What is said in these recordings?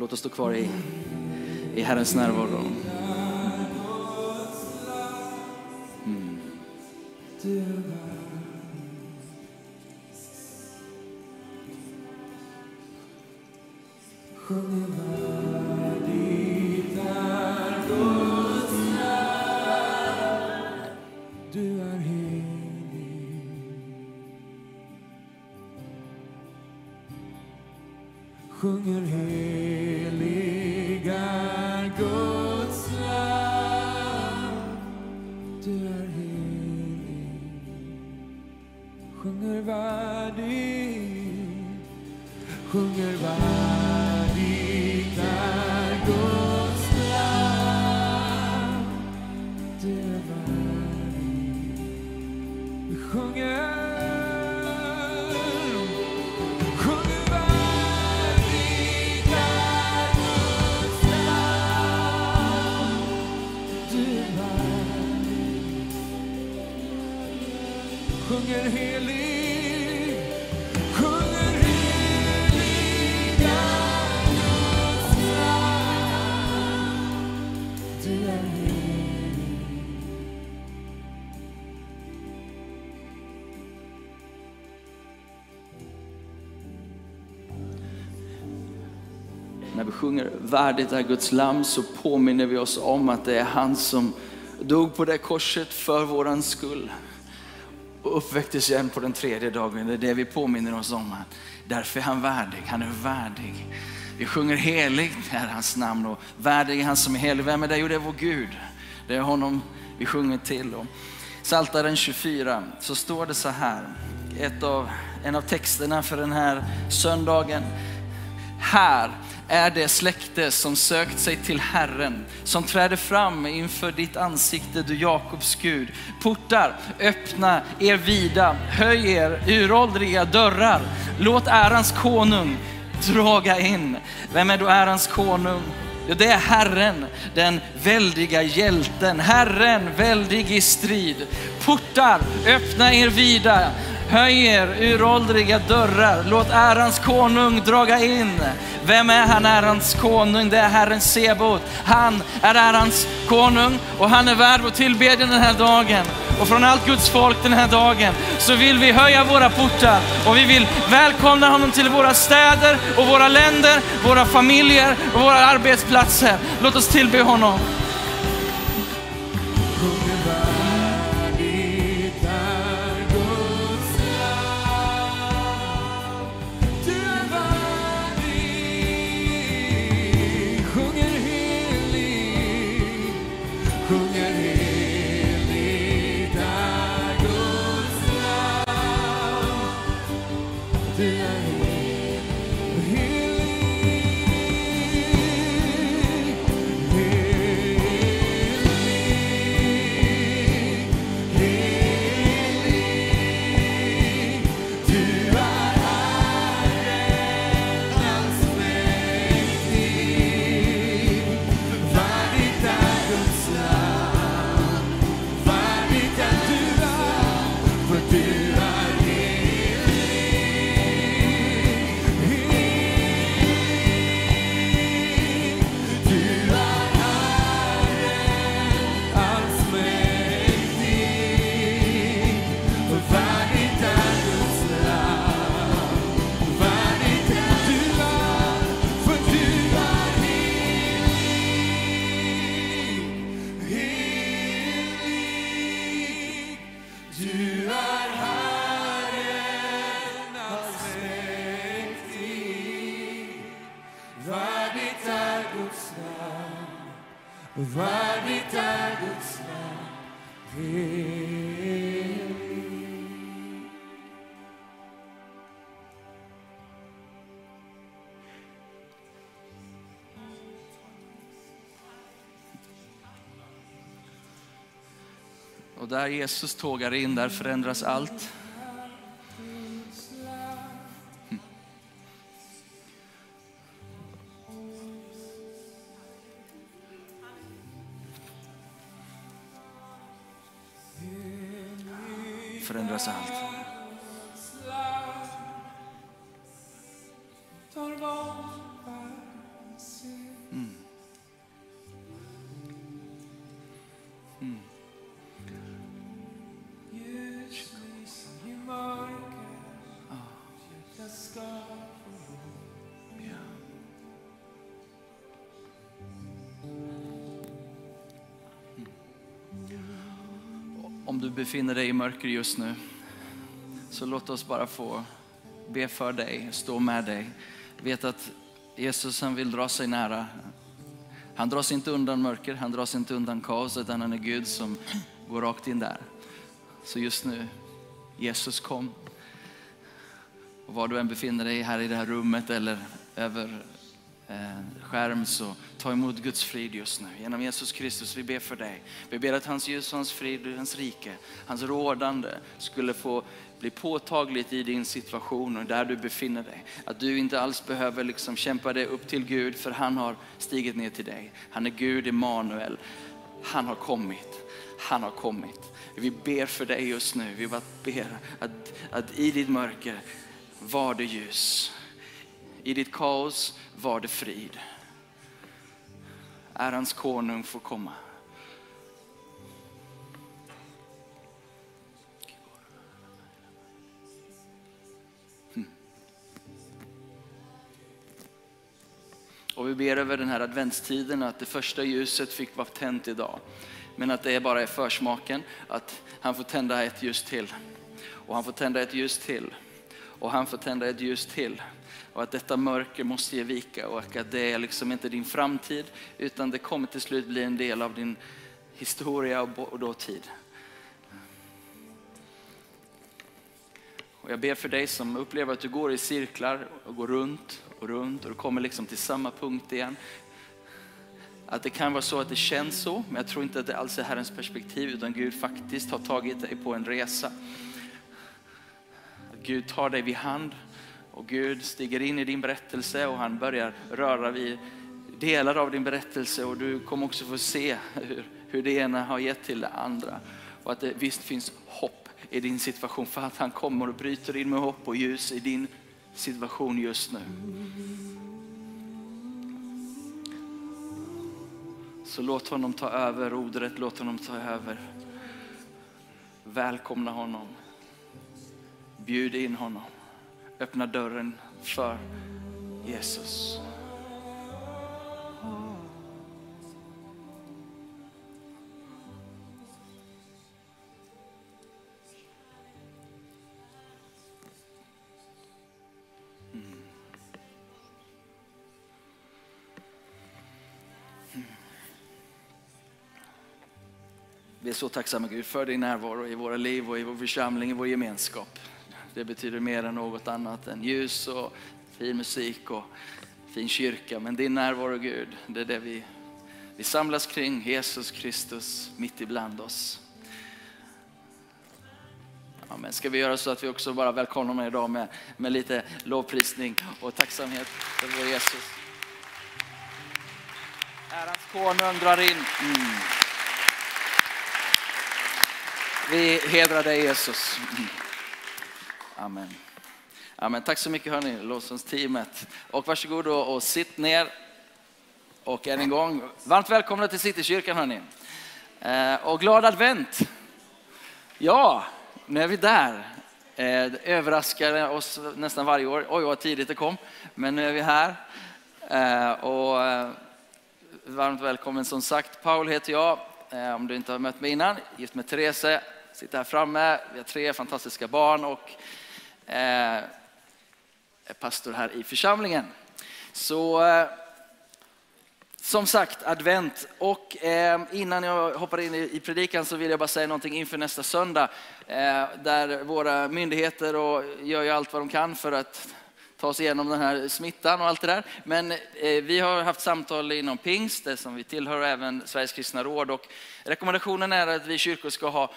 Låt oss stå kvar i, i Herrens närvaro. Mm. Vi sjunger värdigt är Guds lam så påminner vi oss om att det är han som dog på det korset för våran skull och uppväcktes igen på den tredje dagen. Det är det vi påminner oss om. Därför är han värdig, han är värdig. Vi sjunger heligt är hans namn och värdig är han som är helig. Vem är det? Jo, det är vår Gud. Det är honom vi sjunger till. Och Psaltaren 24 så står det så här, ett av, en av texterna för den här söndagen. Här är det släkte som sökt sig till Herren, som träder fram inför ditt ansikte, du Jakobs Gud. Portar, öppna er vida, höj er uråldriga dörrar. Låt ärans konung draga in. Vem är då ärans konung? Jo, det är Herren, den väldiga hjälten. Herren, väldig i strid. Portar, öppna er vida. Höj er uråldriga dörrar. Låt ärans konung draga in. Vem är han, ärans konung? Det är Herren Sebot. Han är ärans konung och han är värd vår tillbedjan den här dagen. Och från allt Guds folk den här dagen så vill vi höja våra portar och vi vill välkomna honom till våra städer och våra länder, våra familjer och våra arbetsplatser. Låt oss tillbe honom. Och där Jesus tågar in, där förändras allt. Befinner dig i mörker just nu, så låt oss bara få be för dig, stå med dig. Vet att Jesus han vill dra sig nära. Han drar sig inte undan mörker, han drar sig inte undan kaos, utan han är Gud som går rakt in där. Så just nu, Jesus kom. Och var du än befinner dig här i det här rummet eller över Eh, skärm så ta emot Guds frid just nu. Genom Jesus Kristus, vi ber för dig. Vi ber att hans ljus, hans frid, hans rike, hans rådande skulle få bli påtagligt i din situation och där du befinner dig. Att du inte alls behöver liksom kämpa dig upp till Gud för han har stigit ner till dig. Han är Gud Emanuel. Han har kommit. Han har kommit. Vi ber för dig just nu. Vi bara ber att, att i ditt mörker var det ljus. I ditt kaos var det frid. Ärans konung får komma. Hm. Och vi ber över den här adventstiden att det första ljuset fick vara tänt idag. Men att det bara är försmaken, att han får tända ett ljus till. Och han får tända ett ljus till. Och han får tända ett ljus till. Och att detta mörker måste ge vika och att det är liksom inte din framtid utan det kommer till slut bli en del av din historia och dåtid. Och jag ber för dig som upplever att du går i cirklar och går runt och runt och du kommer liksom till samma punkt igen. Att det kan vara så att det känns så, men jag tror inte att det alls är Herrens perspektiv utan Gud faktiskt har tagit dig på en resa. Att Gud tar dig vid hand och Gud stiger in i din berättelse och han börjar röra vid delar av din berättelse och du kommer också få se hur, hur det ena har gett till det andra. Och att det visst finns hopp i din situation för att han kommer och bryter in med hopp och ljus i din situation just nu. Så låt honom ta över rodret, låt honom ta över. Välkomna honom. Bjud in honom. Öppna dörren för Jesus. Mm. Mm. Vi är så tacksamma Gud för din närvaro i våra liv och i vår församling, i vår gemenskap. Det betyder mer än något annat än ljus och fin musik och fin kyrka. Men din närvaro Gud, det är det vi, vi samlas kring. Jesus Kristus mitt ibland oss. Amen. Ska vi göra så att vi också bara välkomnar er idag med, med lite lovprisning och tacksamhet för vår Jesus. Ärans konung drar in. Mm. Vi hedrar dig Jesus. Mm. Amen. Amen. Tack så mycket hörni, lovsångsteamet. Och varsågod och, och sitt ner. Och än en gång, varmt välkomna till Citykyrkan hörni. Eh, och glad advent. Ja, nu är vi där. Eh, det överraskar oss nästan varje år. Oj vad tidigt det kom. Men nu är vi här. Eh, och eh, varmt välkommen som sagt. Paul heter jag. Eh, om du inte har mött mig innan. Gift med Therese. Sitter här framme. Vi har tre fantastiska barn och eh, är pastor här i församlingen. Så eh, som sagt, advent. Och eh, innan jag hoppar in i, i predikan så vill jag bara säga någonting inför nästa söndag. Eh, där våra myndigheter och gör ju allt vad de kan för att ta oss igenom den här smittan och allt det där. Men eh, vi har haft samtal inom pingst, det som vi tillhör, och även Sveriges kristna råd. Och rekommendationen är att vi kyrkor ska ha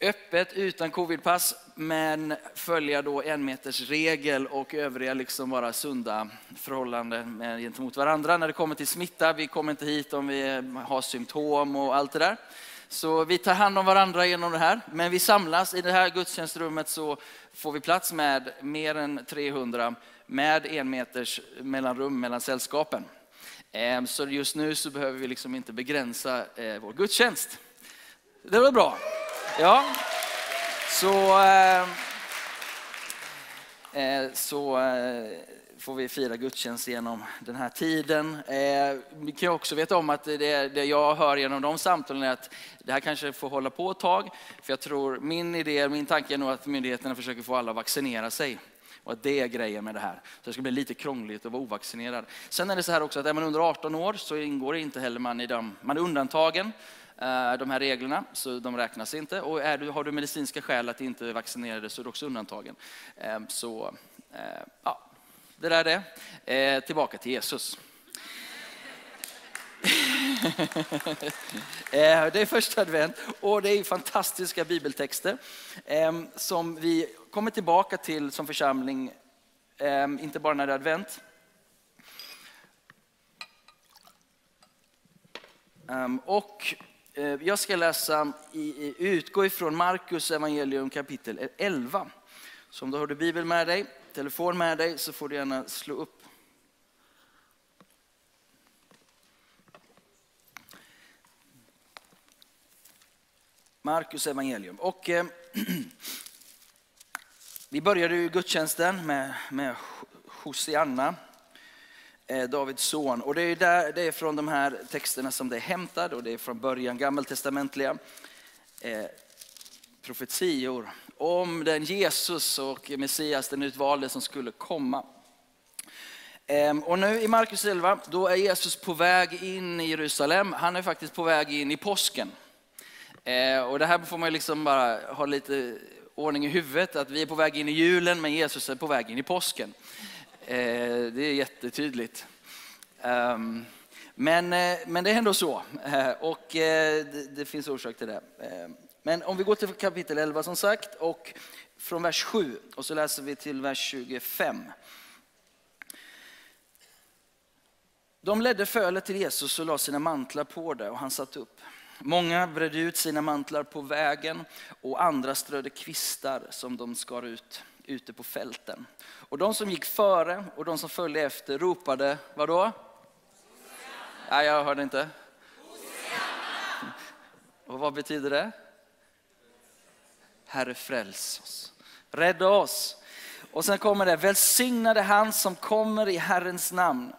öppet utan covidpass, men följa då en meters regel och övriga liksom bara sunda förhållanden gentemot varandra när det kommer till smitta. Vi kommer inte hit om vi har symptom och allt det där. Så vi tar hand om varandra genom det här, men vi samlas i det här gudstjänstrummet så får vi plats med mer än 300 med en meters mellanrum mellan sällskapen. Ehm, så just nu så behöver vi liksom inte begränsa eh, vår gudstjänst. Det var bra. Ja, så, eh, eh, så eh, får vi fira gudstjänst genom den här tiden. Eh, vi kan också veta om att det, det jag hör genom de samtalen är att det här kanske får hålla på ett tag. För jag tror, min idé, min tanke är nog att myndigheterna försöker få alla att vaccinera sig. Och att det är grejen med det här. Så det ska bli lite krångligt att vara ovaccinerad. Sen är det så här också att är man under 18 år så ingår inte heller man i dem. Man är undantagen Eh, de här reglerna, så de räknas inte. Och är du, har du medicinska skäl att inte vaccinera dig så är du också undantagen. Ehm, så eh, ja, det där är det. Eh, tillbaka till Jesus. Det är första advent och det är fantastiska bibeltexter ehm, som vi kommer tillbaka till som församling, ehm, inte bara när det är advent. Och Eh, jag ska läsa, utgå ifrån Markus evangelium kapitel 11. Så om du har du med dig, telefon med dig, så får du gärna slå upp. Markus evangelium. Och, eh, vi började ju gudstjänsten med, med Hosianna. Eh, Davids son. Och det är, där, det är från de här texterna som det är hämtat och det är från början gammaltestamentliga eh, profetior om den Jesus och Messias, den utvalde som skulle komma. Eh, och nu i Markus 11, då är Jesus på väg in i Jerusalem. Han är faktiskt på väg in i påsken. Eh, och det här får man liksom bara ha lite ordning i huvudet, att vi är på väg in i julen men Jesus är på väg in i påsken. Eh, det är jättetydligt. Ehm, men, eh, men det är ändå så. Eh, och eh, det, det finns orsak till det. Ehm, men om vi går till kapitel 11 som sagt och från vers 7 och så läser vi till vers 25. De ledde fölet till Jesus och la sina mantlar på det och han satt upp. Många bredde ut sina mantlar på vägen och andra strödde kvistar som de skar ut ute på fälten. Och de som gick före och de som följde efter ropade, vadå? Hosianna! Nej, jag hörde inte. Hosianna! Och vad betyder det? Herre fräls oss. Rädda oss. Och sen kommer det, välsignade han som kommer i Herrens namn.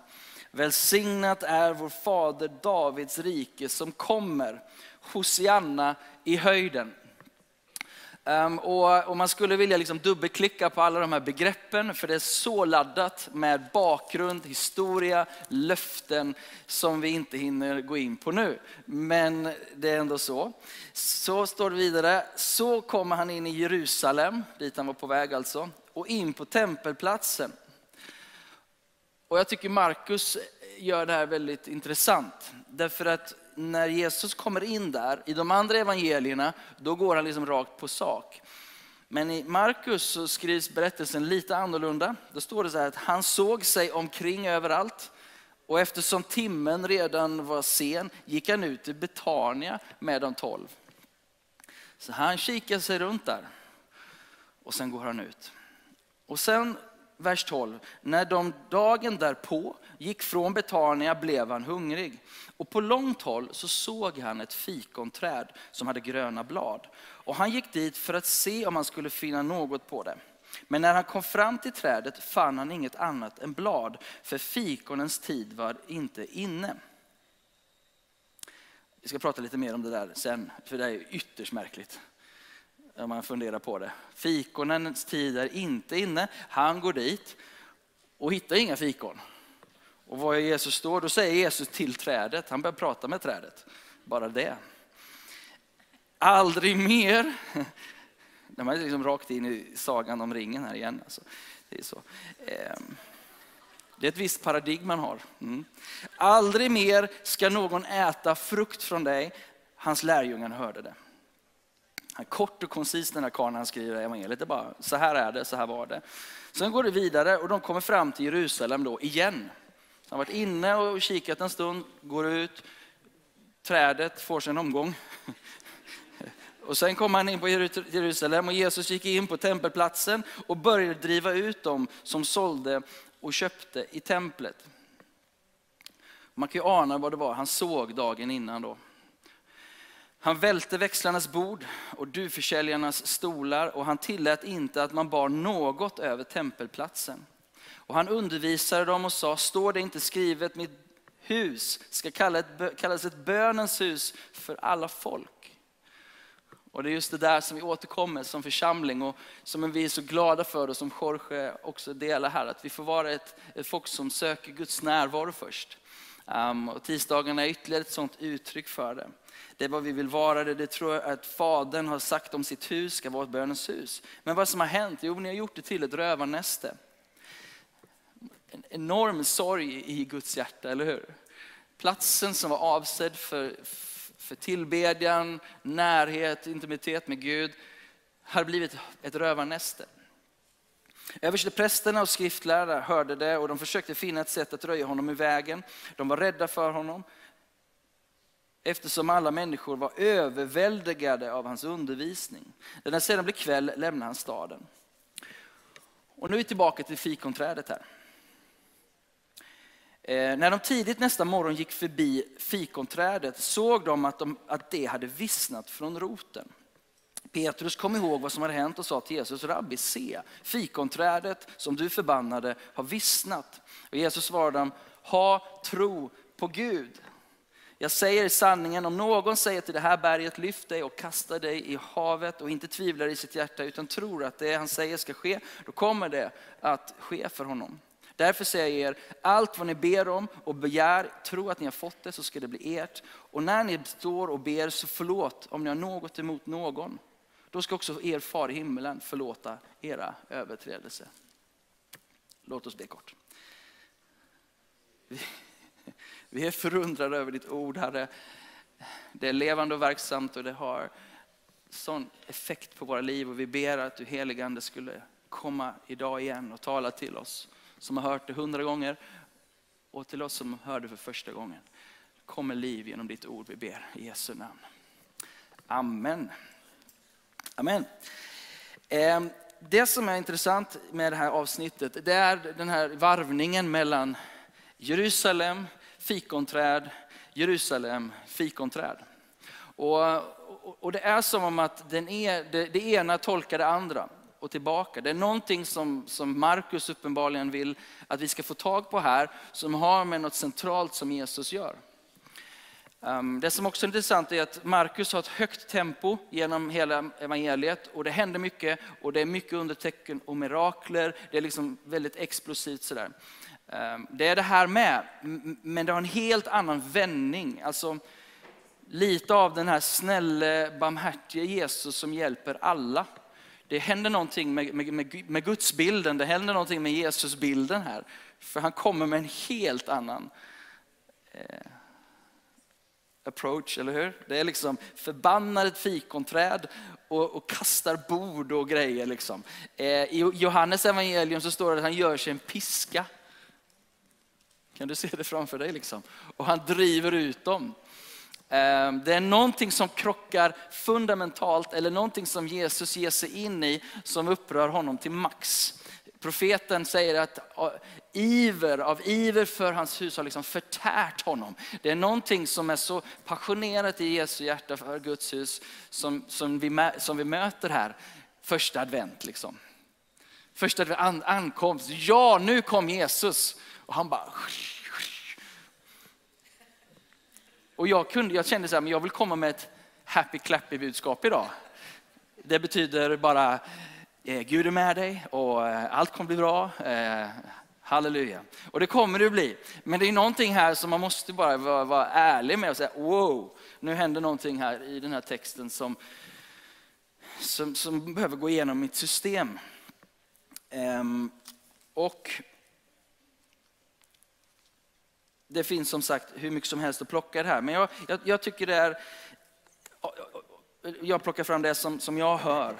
Välsignat är vår fader Davids rike som kommer. Hosianna i höjden. Um, och, och, man skulle vilja liksom dubbelklicka på alla de här begreppen för det är så laddat med bakgrund, historia, löften som vi inte hinner gå in på nu. Men det är ändå så. Så står det vidare, så kommer han in i Jerusalem, dit han var på väg alltså, och in på tempelplatsen. Och jag tycker Markus gör det här väldigt intressant. Därför att när Jesus kommer in där, i de andra evangelierna, då går han liksom rakt på sak. Men i Markus så skrivs berättelsen lite annorlunda. Då står det så här att han såg sig omkring överallt. Och eftersom timmen redan var sen gick han ut till Betania med de tolv. Så han kikar sig runt där. Och sen går han ut. Och sen vers 12. När de dagen därpå gick från Betania blev han hungrig. Och på långt håll så såg han ett fikonträd som hade gröna blad. Och han gick dit för att se om han skulle finna något på det. Men när han kom fram till trädet fann han inget annat än blad, för fikonens tid var inte inne. Vi ska prata lite mer om det där sen, för det är ytterst märkligt om man funderar på det. Fikonens tid är inte inne. Han går dit och hittar inga fikon. Och var Jesus står, då säger Jesus till trädet, han börjar prata med trädet. Bara det. Aldrig mer. De är liksom rakt in i sagan om ringen här igen. Alltså, det, är så. Ehm, det är ett visst paradigm man har. Mm. Aldrig mer ska någon äta frukt från dig. Hans lärjungar hörde det. Kort och koncis den här karln han skriver evangeliet. Det är bara, så här är det, så här var det. Sen går det vidare och de kommer fram till Jerusalem då igen. Han har varit inne och kikat en stund, går ut, trädet får sig en omgång. Och sen kom han in på Jerusalem och Jesus gick in på tempelplatsen och började driva ut dem som sålde och köpte i templet. Man kan ju ana vad det var han såg dagen innan då. Han välte växlarnas bord och duvförsäljarnas stolar och han tillät inte att man bar något över tempelplatsen. Och han undervisade dem och sa, står det inte skrivet, mitt hus ska kallas ett bönens hus för alla folk. Och det är just det där som vi återkommer som församling och som vi är så glada för och som Jorge också delar här, att vi får vara ett, ett folk som söker Guds närvaro först. Um, och tisdagarna är ytterligare ett sådant uttryck för det. Det är vad vi vill vara, det, det tror jag att Fadern har sagt om sitt hus ska vara ett bönens hus. Men vad som har hänt? Jo, ni har gjort det till ett rövarnäste. En enorm sorg i Guds hjärta, eller hur? Platsen som var avsedd för, för tillbedjan, närhet, intimitet med Gud, har blivit ett rövarnäste. Översteprästerna och skriftlärarna hörde det och de försökte finna ett sätt att röja honom i vägen. De var rädda för honom eftersom alla människor var överväldigade av hans undervisning. När det sedan blev kväll lämnade han staden. Och nu är vi tillbaka till fikonträdet här. Eh, när de tidigt nästa morgon gick förbi fikonträdet såg de att, de att det hade vissnat från roten. Petrus kom ihåg vad som hade hänt och sa till Jesus, Rabbi se, fikonträdet som du förbannade har vissnat. Och Jesus svarade dem, ha tro på Gud. Jag säger sanningen, om någon säger till det här berget, lyft dig och kasta dig i havet och inte tvivlar i sitt hjärta utan tror att det han säger ska ske, då kommer det att ske för honom. Därför säger jag er, allt vad ni ber om och begär, tro att ni har fått det så ska det bli ert. Och när ni står och ber så förlåt om ni har något emot någon. Då ska också er far i himmelen förlåta era överträdelser. Låt oss be kort. Vi är förundrade över ditt ord, Herre. Det är levande och verksamt och det har sån effekt på våra liv. Och vi ber att du heligande skulle komma idag igen och tala till oss som har hört det hundra gånger och till oss som hörde för första gången. Kommer liv genom ditt ord, vi ber i Jesu namn. Amen. Amen. Ehm, det som är intressant med det här avsnittet, det är den här varvningen mellan Jerusalem, fikonträd, Jerusalem, fikonträd. Och, och, det är som om att den är, det, det ena tolkar det andra och tillbaka. Det är någonting som, som Markus uppenbarligen vill att vi ska få tag på här, som har med något centralt som Jesus gör. Ehm, det som också är intressant är att Markus har ett högt tempo genom hela evangeliet och det händer mycket och det är mycket undertecken och mirakler. Det är liksom väldigt explosivt sådär. Ehm, det är det här med, men det har en helt annan vändning. Alltså, lite av den här snälla, barmhärtige Jesus som hjälper alla. Det händer någonting med, med, med, med Guds bilden, det händer någonting med Jesus bilden här. För han kommer med en helt annan eh, approach, eller hur? Det är liksom förbannar ett fikonträd och, och kastar bord och grejer. Liksom. Eh, I Johannes evangelium så står det att han gör sig en piska. Kan du se det framför dig? Liksom? Och han driver ut dem. Ehm, det är någonting som krockar fundamentalt eller någonting som Jesus ger sig in i som upprör honom till max. Profeten säger att iver, av iver för hans hus har liksom förtärt honom. Det är någonting som är så passionerat i Jesu hjärta för Guds hus som, som, vi, som vi möter här första advent. Liksom. Första advent, an, ankomst, ja nu kom Jesus. Och han bara... Och jag, kunde, jag kände så här, men jag vill komma med ett happy clappy budskap idag. Det betyder bara Eh, Gud är med dig och eh, allt kommer bli bra. Eh, halleluja. Och det kommer det bli. Men det är någonting här som man måste bara vara, vara ärlig med och säga, wow, nu händer någonting här i den här texten som, som, som behöver gå igenom mitt system. Ehm, och det finns som sagt hur mycket som helst att plocka det här. Men jag, jag, jag tycker det är, jag plockar fram det som, som jag hör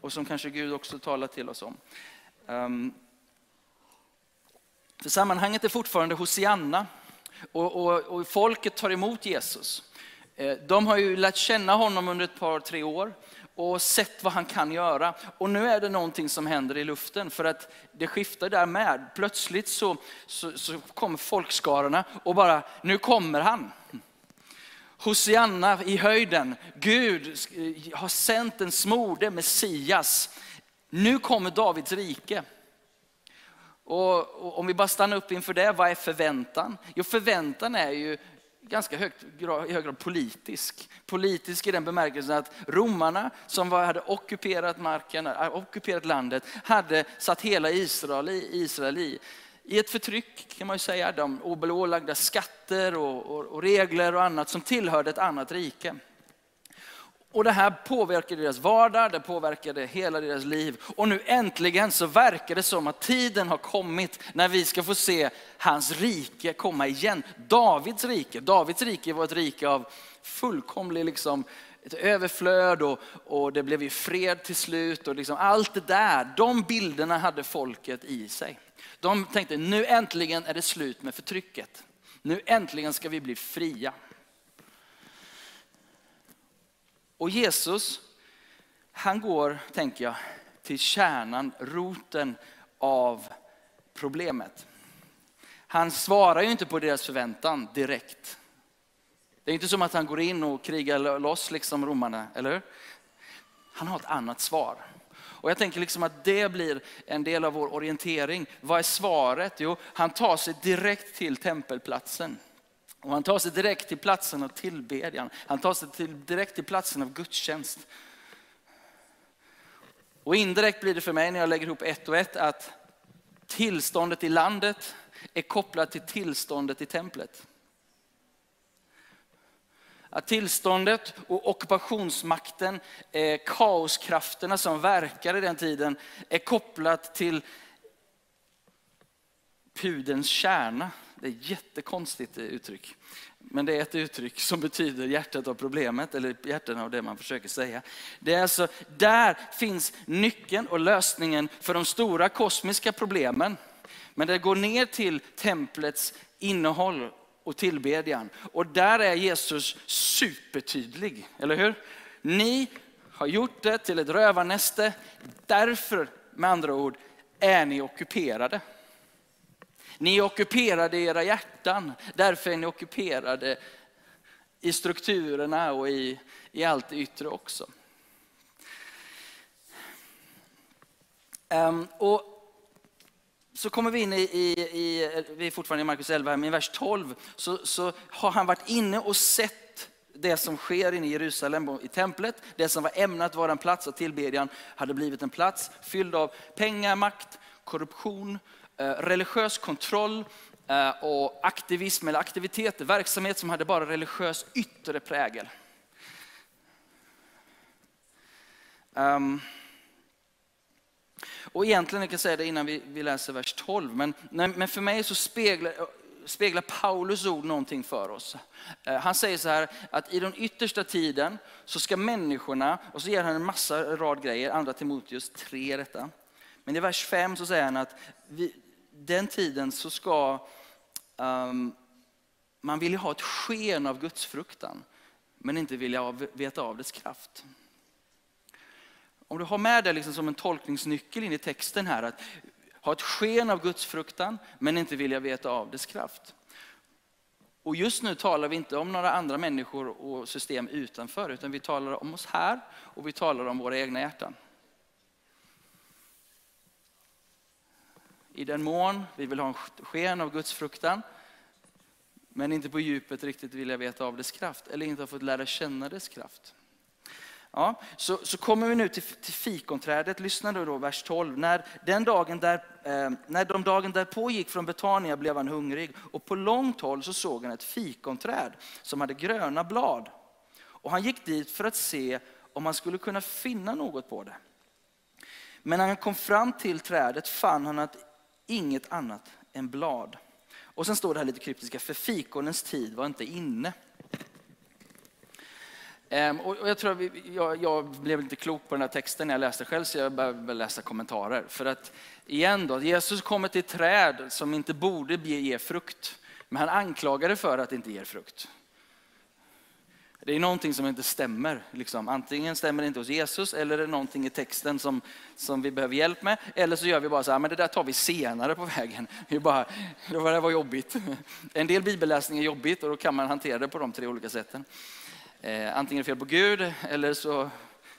och som kanske Gud också talar till oss om. Um, för sammanhanget är fortfarande Hosianna och, och, och, folket tar emot Jesus. Eh, de har ju lärt känna honom under ett par, tre år och sett vad han kan göra. Och nu är det någonting som händer i luften för att det skiftar där med. Plötsligt så, så, så kommer folkskarorna och bara, nu kommer han. Hosianna i höjden. Gud har sänt en smorde, Messias. Nu kommer Davids rike. Och, och om vi bara stannar upp inför det, vad är förväntan? Jo, förväntan är ju ganska högt, i hög grad politisk. Politisk i den bemärkelsen att romarna som var, hade ockuperat marken, eh, ockuperat landet, hade satt hela Israel i, Israel i, i ett förtryck kan man ju säga. De ålagda skatter och, och, och regler och annat som tillhörde ett annat rike. Och det här påverkade deras vardag, det påverkade hela deras liv. Och nu äntligen så verkar det som att tiden har kommit när vi ska få se hans rike komma igen. Davids rike. Davids rike var ett rike av fullkomlig liksom, ett överflöd och, och det blev ju fred till slut. Och liksom allt det där, de bilderna hade folket i sig. De tänkte nu äntligen är det slut med förtrycket. Nu äntligen ska vi bli fria. Och Jesus, han går, tänker jag, till kärnan, roten av problemet. Han svarar ju inte på deras förväntan direkt. Det är inte som att han går in och krigar loss liksom romarna, eller hur? Han har ett annat svar. Och jag tänker liksom att det blir en del av vår orientering. Vad är svaret? Jo, han tar sig direkt till tempelplatsen. Och han tar sig direkt till platsen av tillbedjan. Han tar sig till, direkt till platsen av gudstjänst. Och indirekt blir det för mig när jag lägger ihop ett och ett att tillståndet i landet är kopplat till tillståndet i templet. Att tillståndet och ockupationsmakten, eh, kaoskrafterna som verkar i den tiden är kopplat till pudens kärna. Det är ett jättekonstigt uttryck. Men det är ett uttryck som betyder hjärtat av problemet, eller hjärtat av det man försöker säga. Det är alltså, där finns nyckeln och lösningen för de stora kosmiska problemen. Men det går ner till templets innehåll och tillbedjan. Och där är Jesus supertydlig, eller hur? Ni har gjort det till ett rövarnäste, därför med andra ord är ni ockuperade. Ni är ockuperade i era hjärtan, därför är ni ockuperade i strukturerna och i, i allt det yttre också. Um, och så kommer vi in i, i, i, vi är fortfarande i Markus 11, men i vers 12 så, så har han varit inne och sett det som sker inne i Jerusalem i templet. Det som var ämnat vara en plats av tillbedjan hade blivit en plats fylld av pengar, makt, korruption, Eh, religiös kontroll eh, och aktivism eller aktiviteter, verksamhet som hade bara religiös yttre prägel. Um, och egentligen, jag kan säga det innan vi, vi läser vers 12, men, men för mig så speglar, speglar Paulus ord någonting för oss. Eh, han säger så här att i den yttersta tiden så ska människorna, och så ger han en massa rad grejer, andra Timoteus 3 detta. Men i vers 5 så säger han att vi, den tiden så ska um, man vilja ha ett sken av gudsfruktan, men inte vilja veta av dess kraft. Om du har med det liksom som en tolkningsnyckel in i texten här, att ha ett sken av gudsfruktan, men inte vilja veta av dess kraft. Och just nu talar vi inte om några andra människor och system utanför, utan vi talar om oss här och vi talar om våra egna hjärtan. I den mån vi vill ha en sken av Guds fruktan, men inte på djupet riktigt vill jag veta av dess kraft, eller inte har fått lära känna dess kraft. Ja, så, så kommer vi nu till, till fikonträdet. Lyssna då, då vers 12. När, den dagen där, eh, när de dagen därpå gick från Betania blev han hungrig och på långt håll så såg han ett fikonträd som hade gröna blad. Och han gick dit för att se om han skulle kunna finna något på det. Men när han kom fram till trädet fann han att inget annat än blad. Och sen står det här lite kryptiska, för fikonens tid var inte inne. Ehm, och jag, tror vi, jag, jag, blev lite klok på den här texten när jag läste själv, så jag började läsa kommentarer. För att igen då, Jesus kommer till träd som inte borde ge frukt, men han anklagade för att det inte ger frukt. Det är någonting som inte stämmer. Liksom. Antingen stämmer det inte hos Jesus eller är det någonting i texten som, som vi behöver hjälp med. Eller så gör vi bara så här, men det där tar vi senare på vägen. Vi bara, det var jobbigt. En del bibelläsning är jobbigt och då kan man hantera det på de tre olika sätten. Eh, antingen är det fel på Gud eller så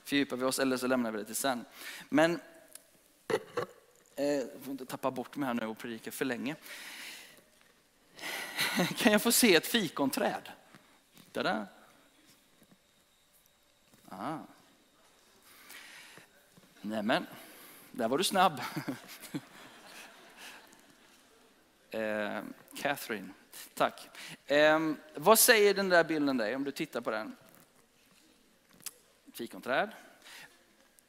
fördjupar vi oss eller så lämnar vi det till sen. Men Eh, jag får inte tappa bort mig här nu och predika för länge. Kan jag få se ett fikonträd? Tada. Ah. Nämen, där var du snabb. eh, Catherine, tack. Eh, vad säger den där bilden dig om du tittar på den? Fikonträd,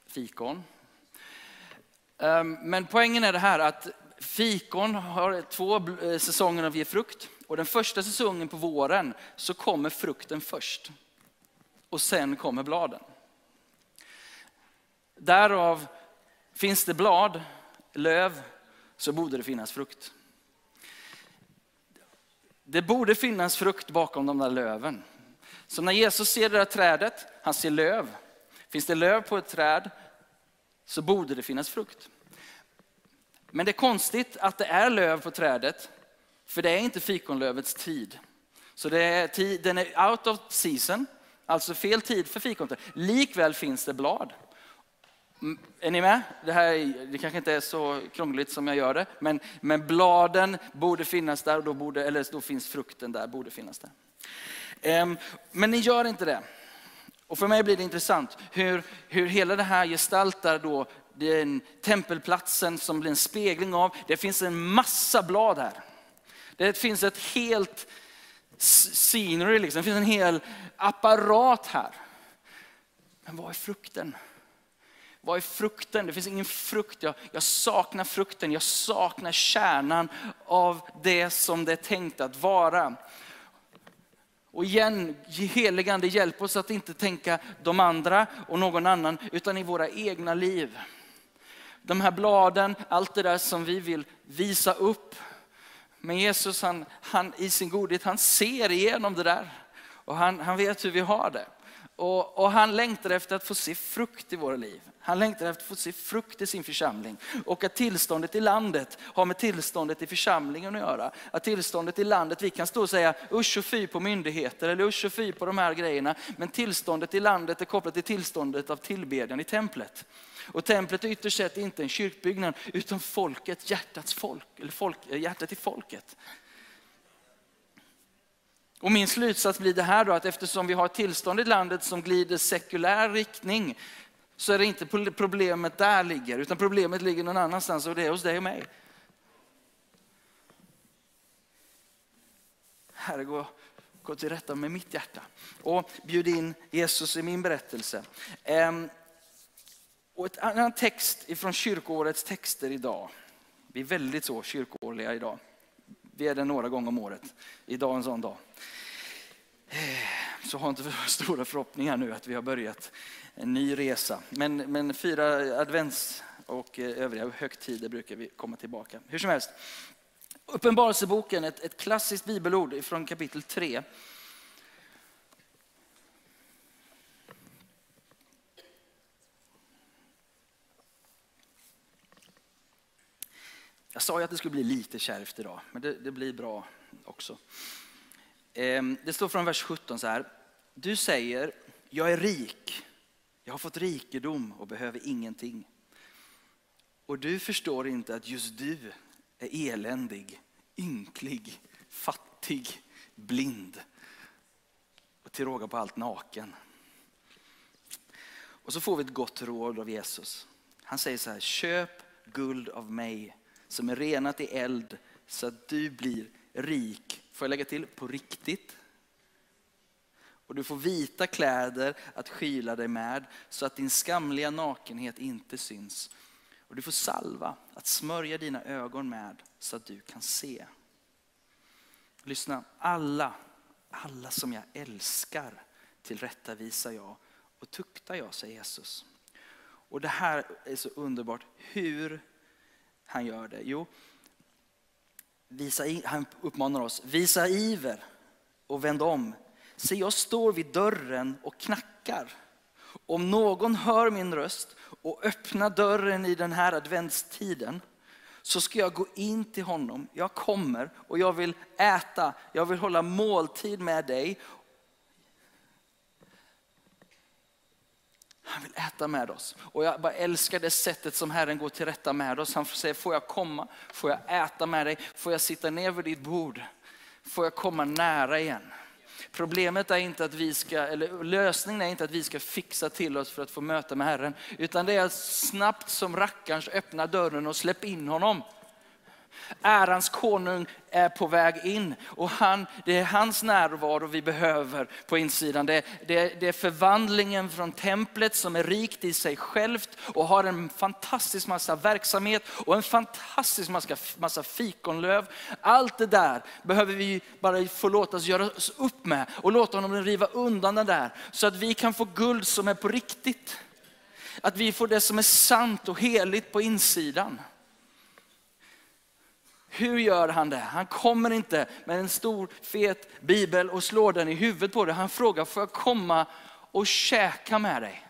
fikon. Eh, men poängen är det här att fikon har två eh, säsonger av ge frukt. Och den första säsongen på våren så kommer frukten först. Och sen kommer bladen. Därav finns det blad, löv, så borde det finnas frukt. Det borde finnas frukt bakom de där löven. Så när Jesus ser det där trädet, han ser löv. Finns det löv på ett träd så borde det finnas frukt. Men det är konstigt att det är löv på trädet, för det är inte fikonlövets tid. Så det är tid, den är out of season, alltså fel tid för fikonträd. Likväl finns det blad. Är ni med? Det, här, det kanske inte är så krångligt som jag gör det, men, men bladen borde finnas där, och då, borde, eller då finns frukten där, borde finnas där. Ehm, men ni gör inte det. Och för mig blir det intressant hur, hur hela det här gestaltar då den tempelplatsen som blir en spegling av. Det finns en massa blad här. Det finns ett helt scenery, liksom. det finns en hel apparat här. Men vad är frukten? Vad är frukten? Det finns ingen frukt. Jag, jag, saknar frukten. Jag saknar kärnan av det som det är tänkt att vara. Och igen, heligande hjälp oss att inte tänka de andra och någon annan, utan i våra egna liv. De här bladen, allt det där som vi vill visa upp. Men Jesus han, han i sin godhet, han ser igenom det där. Och han, han vet hur vi har det. Och, och, han längtar efter att få se frukt i våra liv. Han längtar efter att få se frukt i sin församling. Och att tillståndet i landet har med tillståndet i församlingen att göra. Att tillståndet i landet, vi kan stå och säga usch och fy på myndigheter eller usch och fy på de här grejerna. Men tillståndet i landet är kopplat till tillståndet av tillbedjan i templet. Och templet är ytterst sett inte en kyrkbyggnad utan folket, hjärtats folk, eller folk, eh, hjärtat i folket. Och min slutsats blir det här då att eftersom vi har ett tillstånd i landet som glider sekulär riktning så är det inte problemet där ligger utan problemet ligger någon annanstans och det är hos dig och mig. Herre, gå, gå till rätta med mitt hjärta och bjud in Jesus i min berättelse. Ehm, och ett annan text ifrån kyrkoårets texter idag. Vi är väldigt så kyrkoårliga idag. Vi är det några gånger om året. Idag en sån dag. Så har inte för stora förhoppningar nu att vi har börjat en ny resa. Men, men fyra advents och eh, övriga högtider brukar vi komma tillbaka. Hur som helst. Uppenbarelseboken, ett, ett klassiskt bibelord från kapitel 3. Jag sa ju att det skulle bli lite kärvt idag, men det, det blir bra också. Ehm, det står från vers 17 så här. Du säger, jag är rik, jag har fått rikedom och behöver ingenting. Och du förstår inte att just du är eländig, ynklig, fattig, blind och till råga på allt naken. Och så får vi ett gott råd av Jesus. Han säger så här, köp guld av mig som är renat i eld så att du blir rik. Får jag lägga till, på riktigt. Och du får vita kläder att skyla dig med så att din skamliga nakenhet inte syns. Och du får salva att smörja dina ögon med så att du kan se. Lyssna, alla, alla som jag älskar tillrättavisar jag och tuktar jag, säger Jesus. Och det här är så underbart. Hur han gör det? Jo, visa, han uppmanar oss, visa iver och vänd om. Se, jag står vid dörren och knackar. Om någon hör min röst och öppnar dörren i den här adventstiden så ska jag gå in till honom. Jag kommer och jag vill äta, jag vill hålla måltid med dig. Han vill äta med oss. Och jag bara älskar det sättet som Herren går till rätta med oss. Han säger, får jag komma? Får jag äta med dig? Får jag sitta ner vid ditt bord? Får jag komma nära igen? Problemet är inte att vi ska, eller lösningen är inte att vi ska fixa till oss för att få möta med Herren. Utan det är att snabbt som rackarns öppna dörren och släpp in honom. Ärans konung är på väg in och han, det är hans närvaro vi behöver på insidan. Det, det, det är förvandlingen från templet som är rikt i sig självt och har en fantastisk massa verksamhet och en fantastisk massa, massa fikonlöv. Allt det där behöver vi bara få låta oss göra oss upp med och låta honom riva undan det där så att vi kan få guld som är på riktigt. Att vi får det som är sant och heligt på insidan. Hur gör han det? Han kommer inte med en stor fet bibel och slår den i huvudet på dig. Han frågar, får jag komma och käka med dig?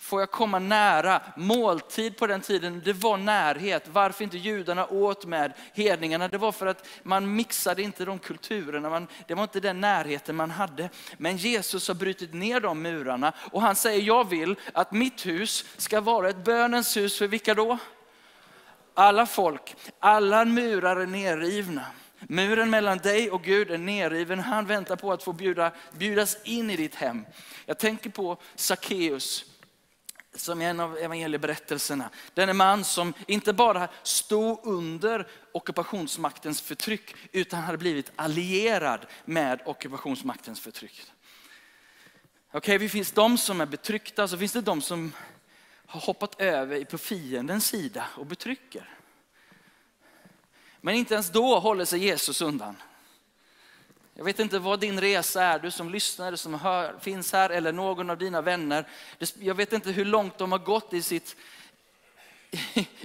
Får jag komma nära? Måltid på den tiden, det var närhet. Varför inte judarna åt med hedningarna? Det var för att man mixade inte de kulturerna. Man, det var inte den närheten man hade. Men Jesus har brutit ner de murarna och han säger, jag vill att mitt hus ska vara ett bönens hus för vilka då? Alla folk, alla murar är nerrivna. Muren mellan dig och Gud är nerriven. Han väntar på att få bjuda, bjudas in i ditt hem. Jag tänker på Sackeus som är en av evangelieberättelserna. Den man som inte bara stod under ockupationsmaktens förtryck utan hade blivit allierad med ockupationsmaktens förtryck. Okej, okay, det finns de som är betryckta, så finns det de som har hoppat över på fiendens sida och betrycker. Men inte ens då håller sig Jesus undan. Jag vet inte vad din resa är, du som lyssnar, du som hör, finns här eller någon av dina vänner. Jag vet inte hur långt de har gått i, sitt,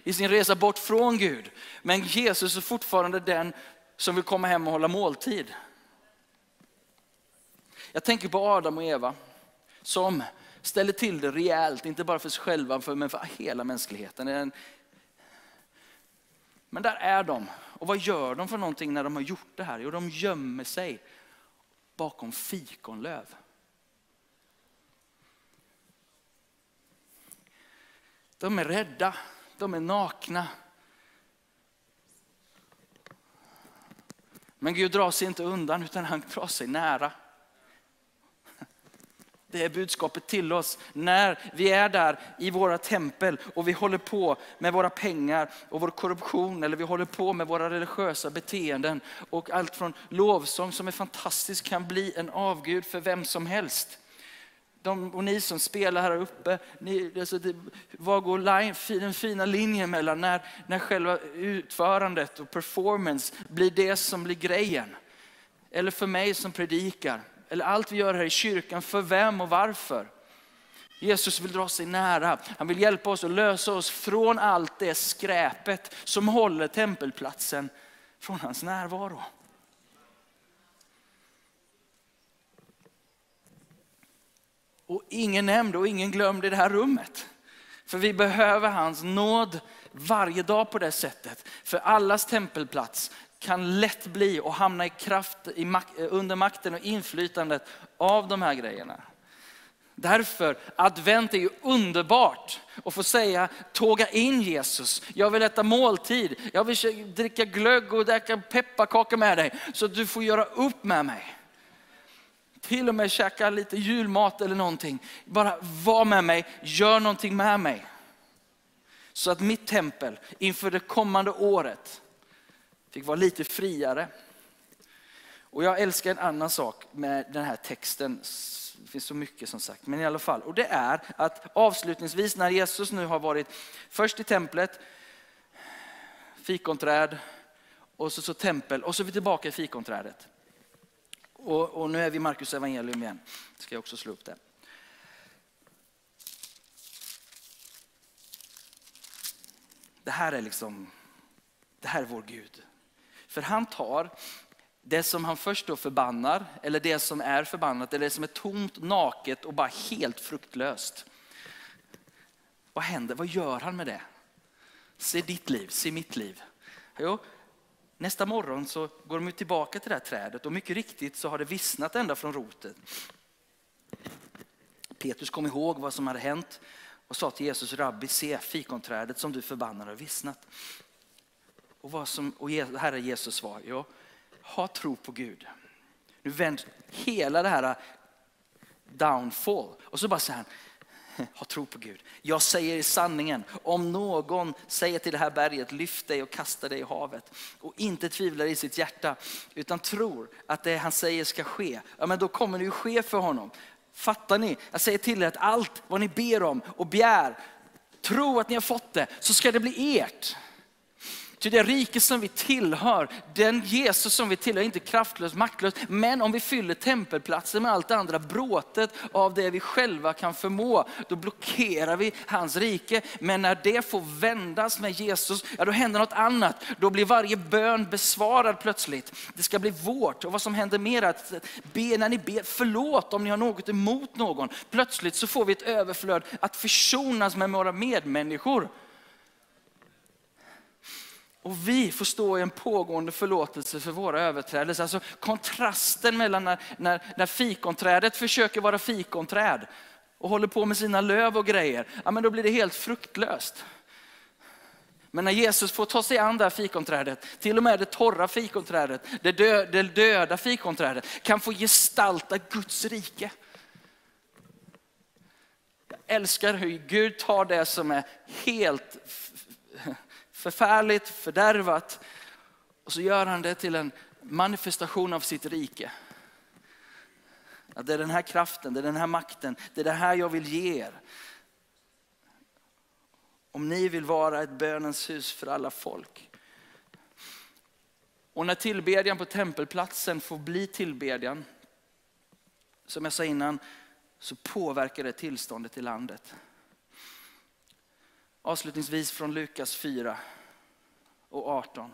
i sin resa bort från Gud. Men Jesus är fortfarande den som vill komma hem och hålla måltid. Jag tänker på Adam och Eva som ställer till det rejält, inte bara för sig själva men för hela mänskligheten. Men där är de. Och vad gör de för någonting när de har gjort det här? Jo, de gömmer sig bakom fikonlöv. De är rädda, de är nakna. Men Gud drar sig inte undan utan han drar sig nära. Det är budskapet till oss när vi är där i våra tempel och vi håller på med våra pengar och vår korruption eller vi håller på med våra religiösa beteenden och allt från lovsång som är fantastiskt kan bli en avgud för vem som helst. De, och ni som spelar här uppe, ni, alltså det, vad går line, den fina linjen mellan när, när själva utförandet och performance blir det som blir grejen? Eller för mig som predikar, eller allt vi gör här i kyrkan, för vem och varför. Jesus vill dra sig nära. Han vill hjälpa oss att lösa oss från allt det skräpet som håller tempelplatsen från hans närvaro. Och ingen nämnd och ingen glömd i det här rummet. För vi behöver hans nåd varje dag på det sättet. För allas tempelplats kan lätt bli och hamna i kraft i mak under makten och inflytandet av de här grejerna. Därför, advent är ju underbart att få säga, tåga in Jesus. Jag vill äta måltid, jag vill dricka glögg och äta pepparkaka med dig. Så att du får göra upp med mig. Till och med käka lite julmat eller någonting. Bara var med mig, gör någonting med mig. Så att mitt tempel inför det kommande året fick vara lite friare. Och jag älskar en annan sak med den här texten. Det finns så mycket som sagt, men i alla fall. Och det är att avslutningsvis när Jesus nu har varit först i templet, fikonträd och så, så tempel och så är vi tillbaka i fikonträdet. Och, och nu är vi i Markus evangelium igen. Ska jag också slå upp det. Det här är liksom, det här är vår Gud. För han tar det som han först då förbannar, eller det som är förbannat, eller det som är tomt, naket och bara helt fruktlöst. Vad händer? Vad gör han med det? Se ditt liv, se mitt liv. Jo, nästa morgon så går de tillbaka till det här trädet och mycket riktigt så har det vissnat ända från roten. Petrus kom ihåg vad som hade hänt och sa till Jesus, Rabbi, se fikonträdet som du förbannar har vissnat. Och, vad som, och Herre Jesus svar, ja, ha tro på Gud. Nu vänd hela det här downfall och så bara säger han, ha tro på Gud. Jag säger i sanningen, om någon säger till det här berget, lyft dig och kasta dig i havet och inte tvivlar i sitt hjärta utan tror att det han säger ska ske, ja men då kommer det ju ske för honom. Fattar ni? Jag säger till er att allt vad ni ber om och begär, tro att ni har fått det, så ska det bli ert. Ty det rike som vi tillhör, den Jesus som vi tillhör, är inte kraftlös, maktlös. Men om vi fyller tempelplatsen med allt det andra bråtet av det vi själva kan förmå, då blockerar vi hans rike. Men när det får vändas med Jesus, ja då händer något annat. Då blir varje bön besvarad plötsligt. Det ska bli vårt. Och vad som händer mer är att be, när ni ber, förlåt om ni har något emot någon. Plötsligt så får vi ett överflöd att försonas med våra medmänniskor. Och vi får stå i en pågående förlåtelse för våra överträdelser. Alltså kontrasten mellan när, när, när fikonträdet försöker vara fikonträd och håller på med sina löv och grejer, ja, men då blir det helt fruktlöst. Men när Jesus får ta sig an det här fikonträdet, till och med det torra fikonträdet, det, dö, det döda fikonträdet, kan få gestalta Guds rike. Jag älskar hur Gud tar det som är helt förfärligt, fördärvat. Och så gör han det till en manifestation av sitt rike. Att det är den här kraften, det är den här makten, det är det här jag vill ge er. Om ni vill vara ett bönens hus för alla folk. Och när tillbedjan på tempelplatsen får bli tillbedjan, som jag sa innan, så påverkar det tillståndet i landet. Avslutningsvis från Lukas 4 och 18.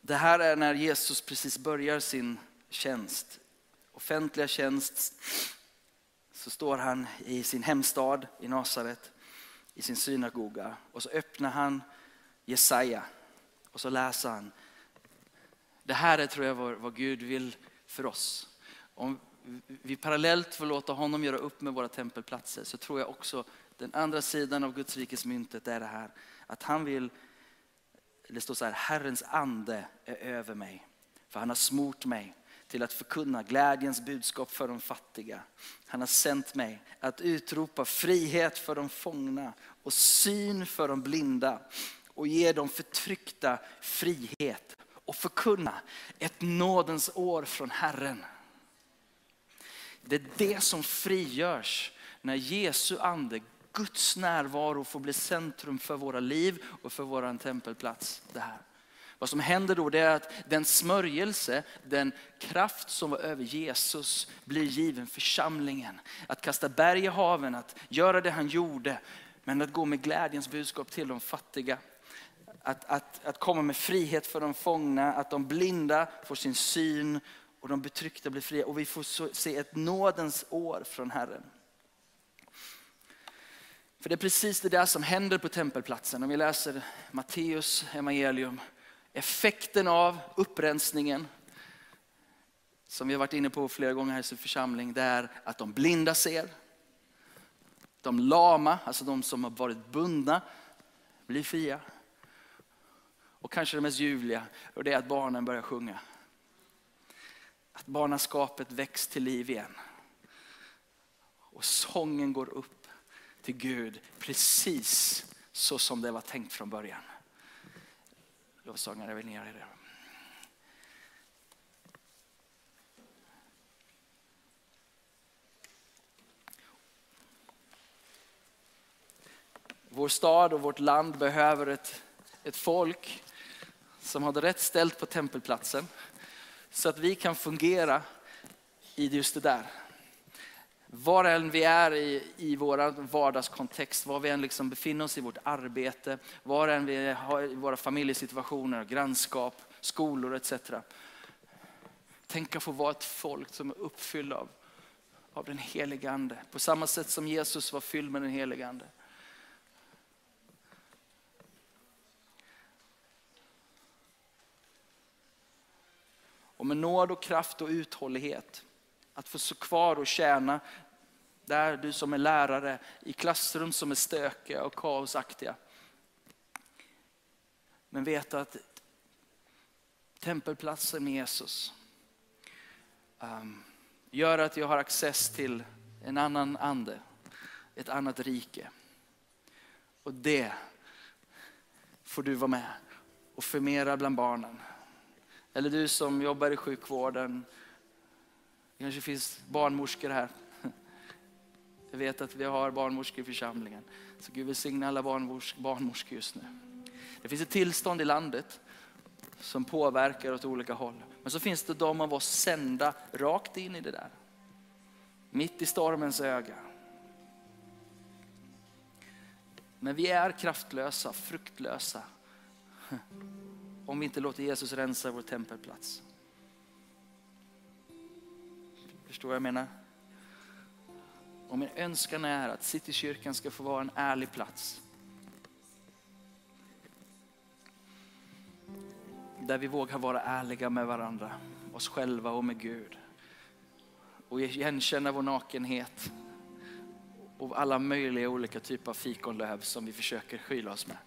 Det här är när Jesus precis börjar sin tjänst, offentliga tjänst så står han i sin hemstad i Nasaret, i sin synagoga och så öppnar han Jesaja och så läser han. Det här är tror jag vad, vad Gud vill för oss. Om vi parallellt får låta honom göra upp med våra tempelplatser så tror jag också den andra sidan av Guds rikes myntet är det här att han vill, det står så här, Herrens ande är över mig för han har smort mig till att förkunna glädjens budskap för de fattiga. Han har sänt mig att utropa frihet för de fångna och syn för de blinda och ge de förtryckta frihet och förkunna ett nådens år från Herren. Det är det som frigörs när Jesu ande, Guds närvaro får bli centrum för våra liv och för vår tempelplats. Det här. Vad som händer då är att den smörjelse, den kraft som var över Jesus blir given församlingen. Att kasta berg i haven, att göra det han gjorde, men att gå med glädjens budskap till de fattiga. Att, att, att komma med frihet för de fångna, att de blinda får sin syn och de betryckta blir fria. Och vi får se ett nådens år från Herren. För det är precis det där som händer på tempelplatsen. Om vi läser Matteus evangelium effekten av upprensningen, som vi har varit inne på flera gånger här i sin församling, det är att de blinda ser. De lama, alltså de som har varit bundna, blir fria. Och kanske det mest ljuvliga, och det är att barnen börjar sjunga. Att barnaskapet väcks till liv igen. Och sången går upp till Gud precis så som det var tänkt från början lovsångare vill ni göra det. Vår stad och vårt land behöver ett, ett folk som har det rätt ställt på tempelplatsen. Så att vi kan fungera i just det där. Var än vi är i, i vår vardagskontext, var vi än liksom befinner oss i vårt arbete, var än vi har i våra familjesituationer, grannskap, skolor etc. Tänk att få vara ett folk som är uppfyllda av, av den helige Ande. På samma sätt som Jesus var fylld med den helige Ande. Och med nåd och kraft och uthållighet. Att få stå kvar och tjäna där du som är lärare i klassrum som är stökiga och kaosaktiga. Men veta att tempelplatsen med Jesus um, gör att jag har access till en annan ande, ett annat rike. Och det får du vara med och förmera bland barnen. Eller du som jobbar i sjukvården. Det kanske finns barnmorskor här. Jag vet att vi har barnmorskor i församlingen. Så Gud välsigne alla barnmorskor just nu. Det finns ett tillstånd i landet som påverkar åt olika håll. Men så finns det de av oss sända rakt in i det där. Mitt i stormens öga. Men vi är kraftlösa, fruktlösa. Om vi inte låter Jesus rensa vår tempelplats. Förstår vad jag menar? Och min önskan är att Citykyrkan ska få vara en ärlig plats. Där vi vågar vara ärliga med varandra, oss själva och med Gud. Och igenkänna vår nakenhet och alla möjliga olika typer av fikonlöv som vi försöker skyla oss med.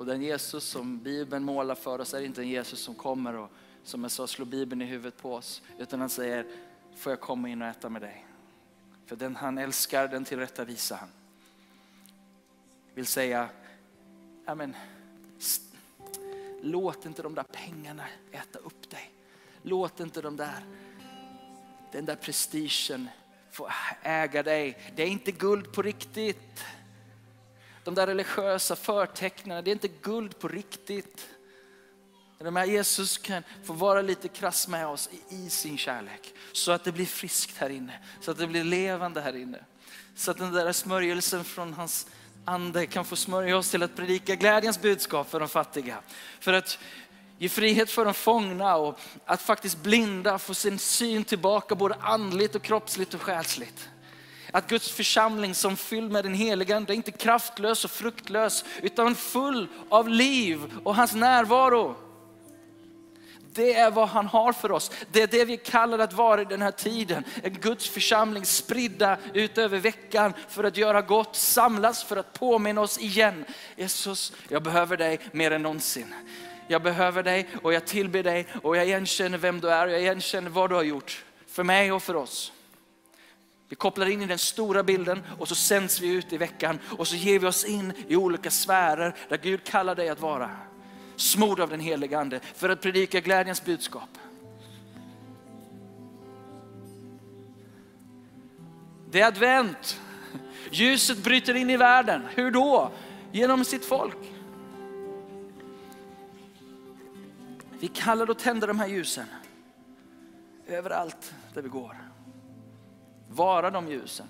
Och den Jesus som Bibeln målar för oss är inte en Jesus som kommer och som jag sa slår Bibeln i huvudet på oss. Utan han säger, får jag komma in och äta med dig? För den han älskar, den tillrättavisar han. Vill säga, amen, låt inte de där pengarna äta upp dig. Låt inte de där, den där prestigen få äga dig. Det är inte guld på riktigt. De där religiösa förtecknen, det är inte guld på riktigt. De här Jesus kan få vara lite krass med oss i sin kärlek. Så att det blir friskt här inne, så att det blir levande här inne. Så att den där smörjelsen från hans ande kan få smörja oss till att predika glädjens budskap för de fattiga. För att ge frihet för de fångna och att faktiskt blinda få sin syn tillbaka både andligt och kroppsligt och själsligt. Att Guds församling som fylld med den heliga Ande är inte kraftlös och fruktlös utan full av liv och hans närvaro. Det är vad han har för oss. Det är det vi kallar att vara i den här tiden. En Guds församling spridda ut över veckan för att göra gott, samlas för att påminna oss igen. Jesus, jag behöver dig mer än någonsin. Jag behöver dig och jag tillber dig och jag igenkänner vem du är och jag igenkänner vad du har gjort för mig och för oss. Vi kopplar in i den stora bilden och så sänds vi ut i veckan och så ger vi oss in i olika sfärer där Gud kallar dig att vara. Smord av den helige Ande för att predika glädjens budskap. Det är advent. Ljuset bryter in i världen. Hur då? Genom sitt folk. Vi kallar och tänder de här ljusen överallt där vi går. Vara de ljusen.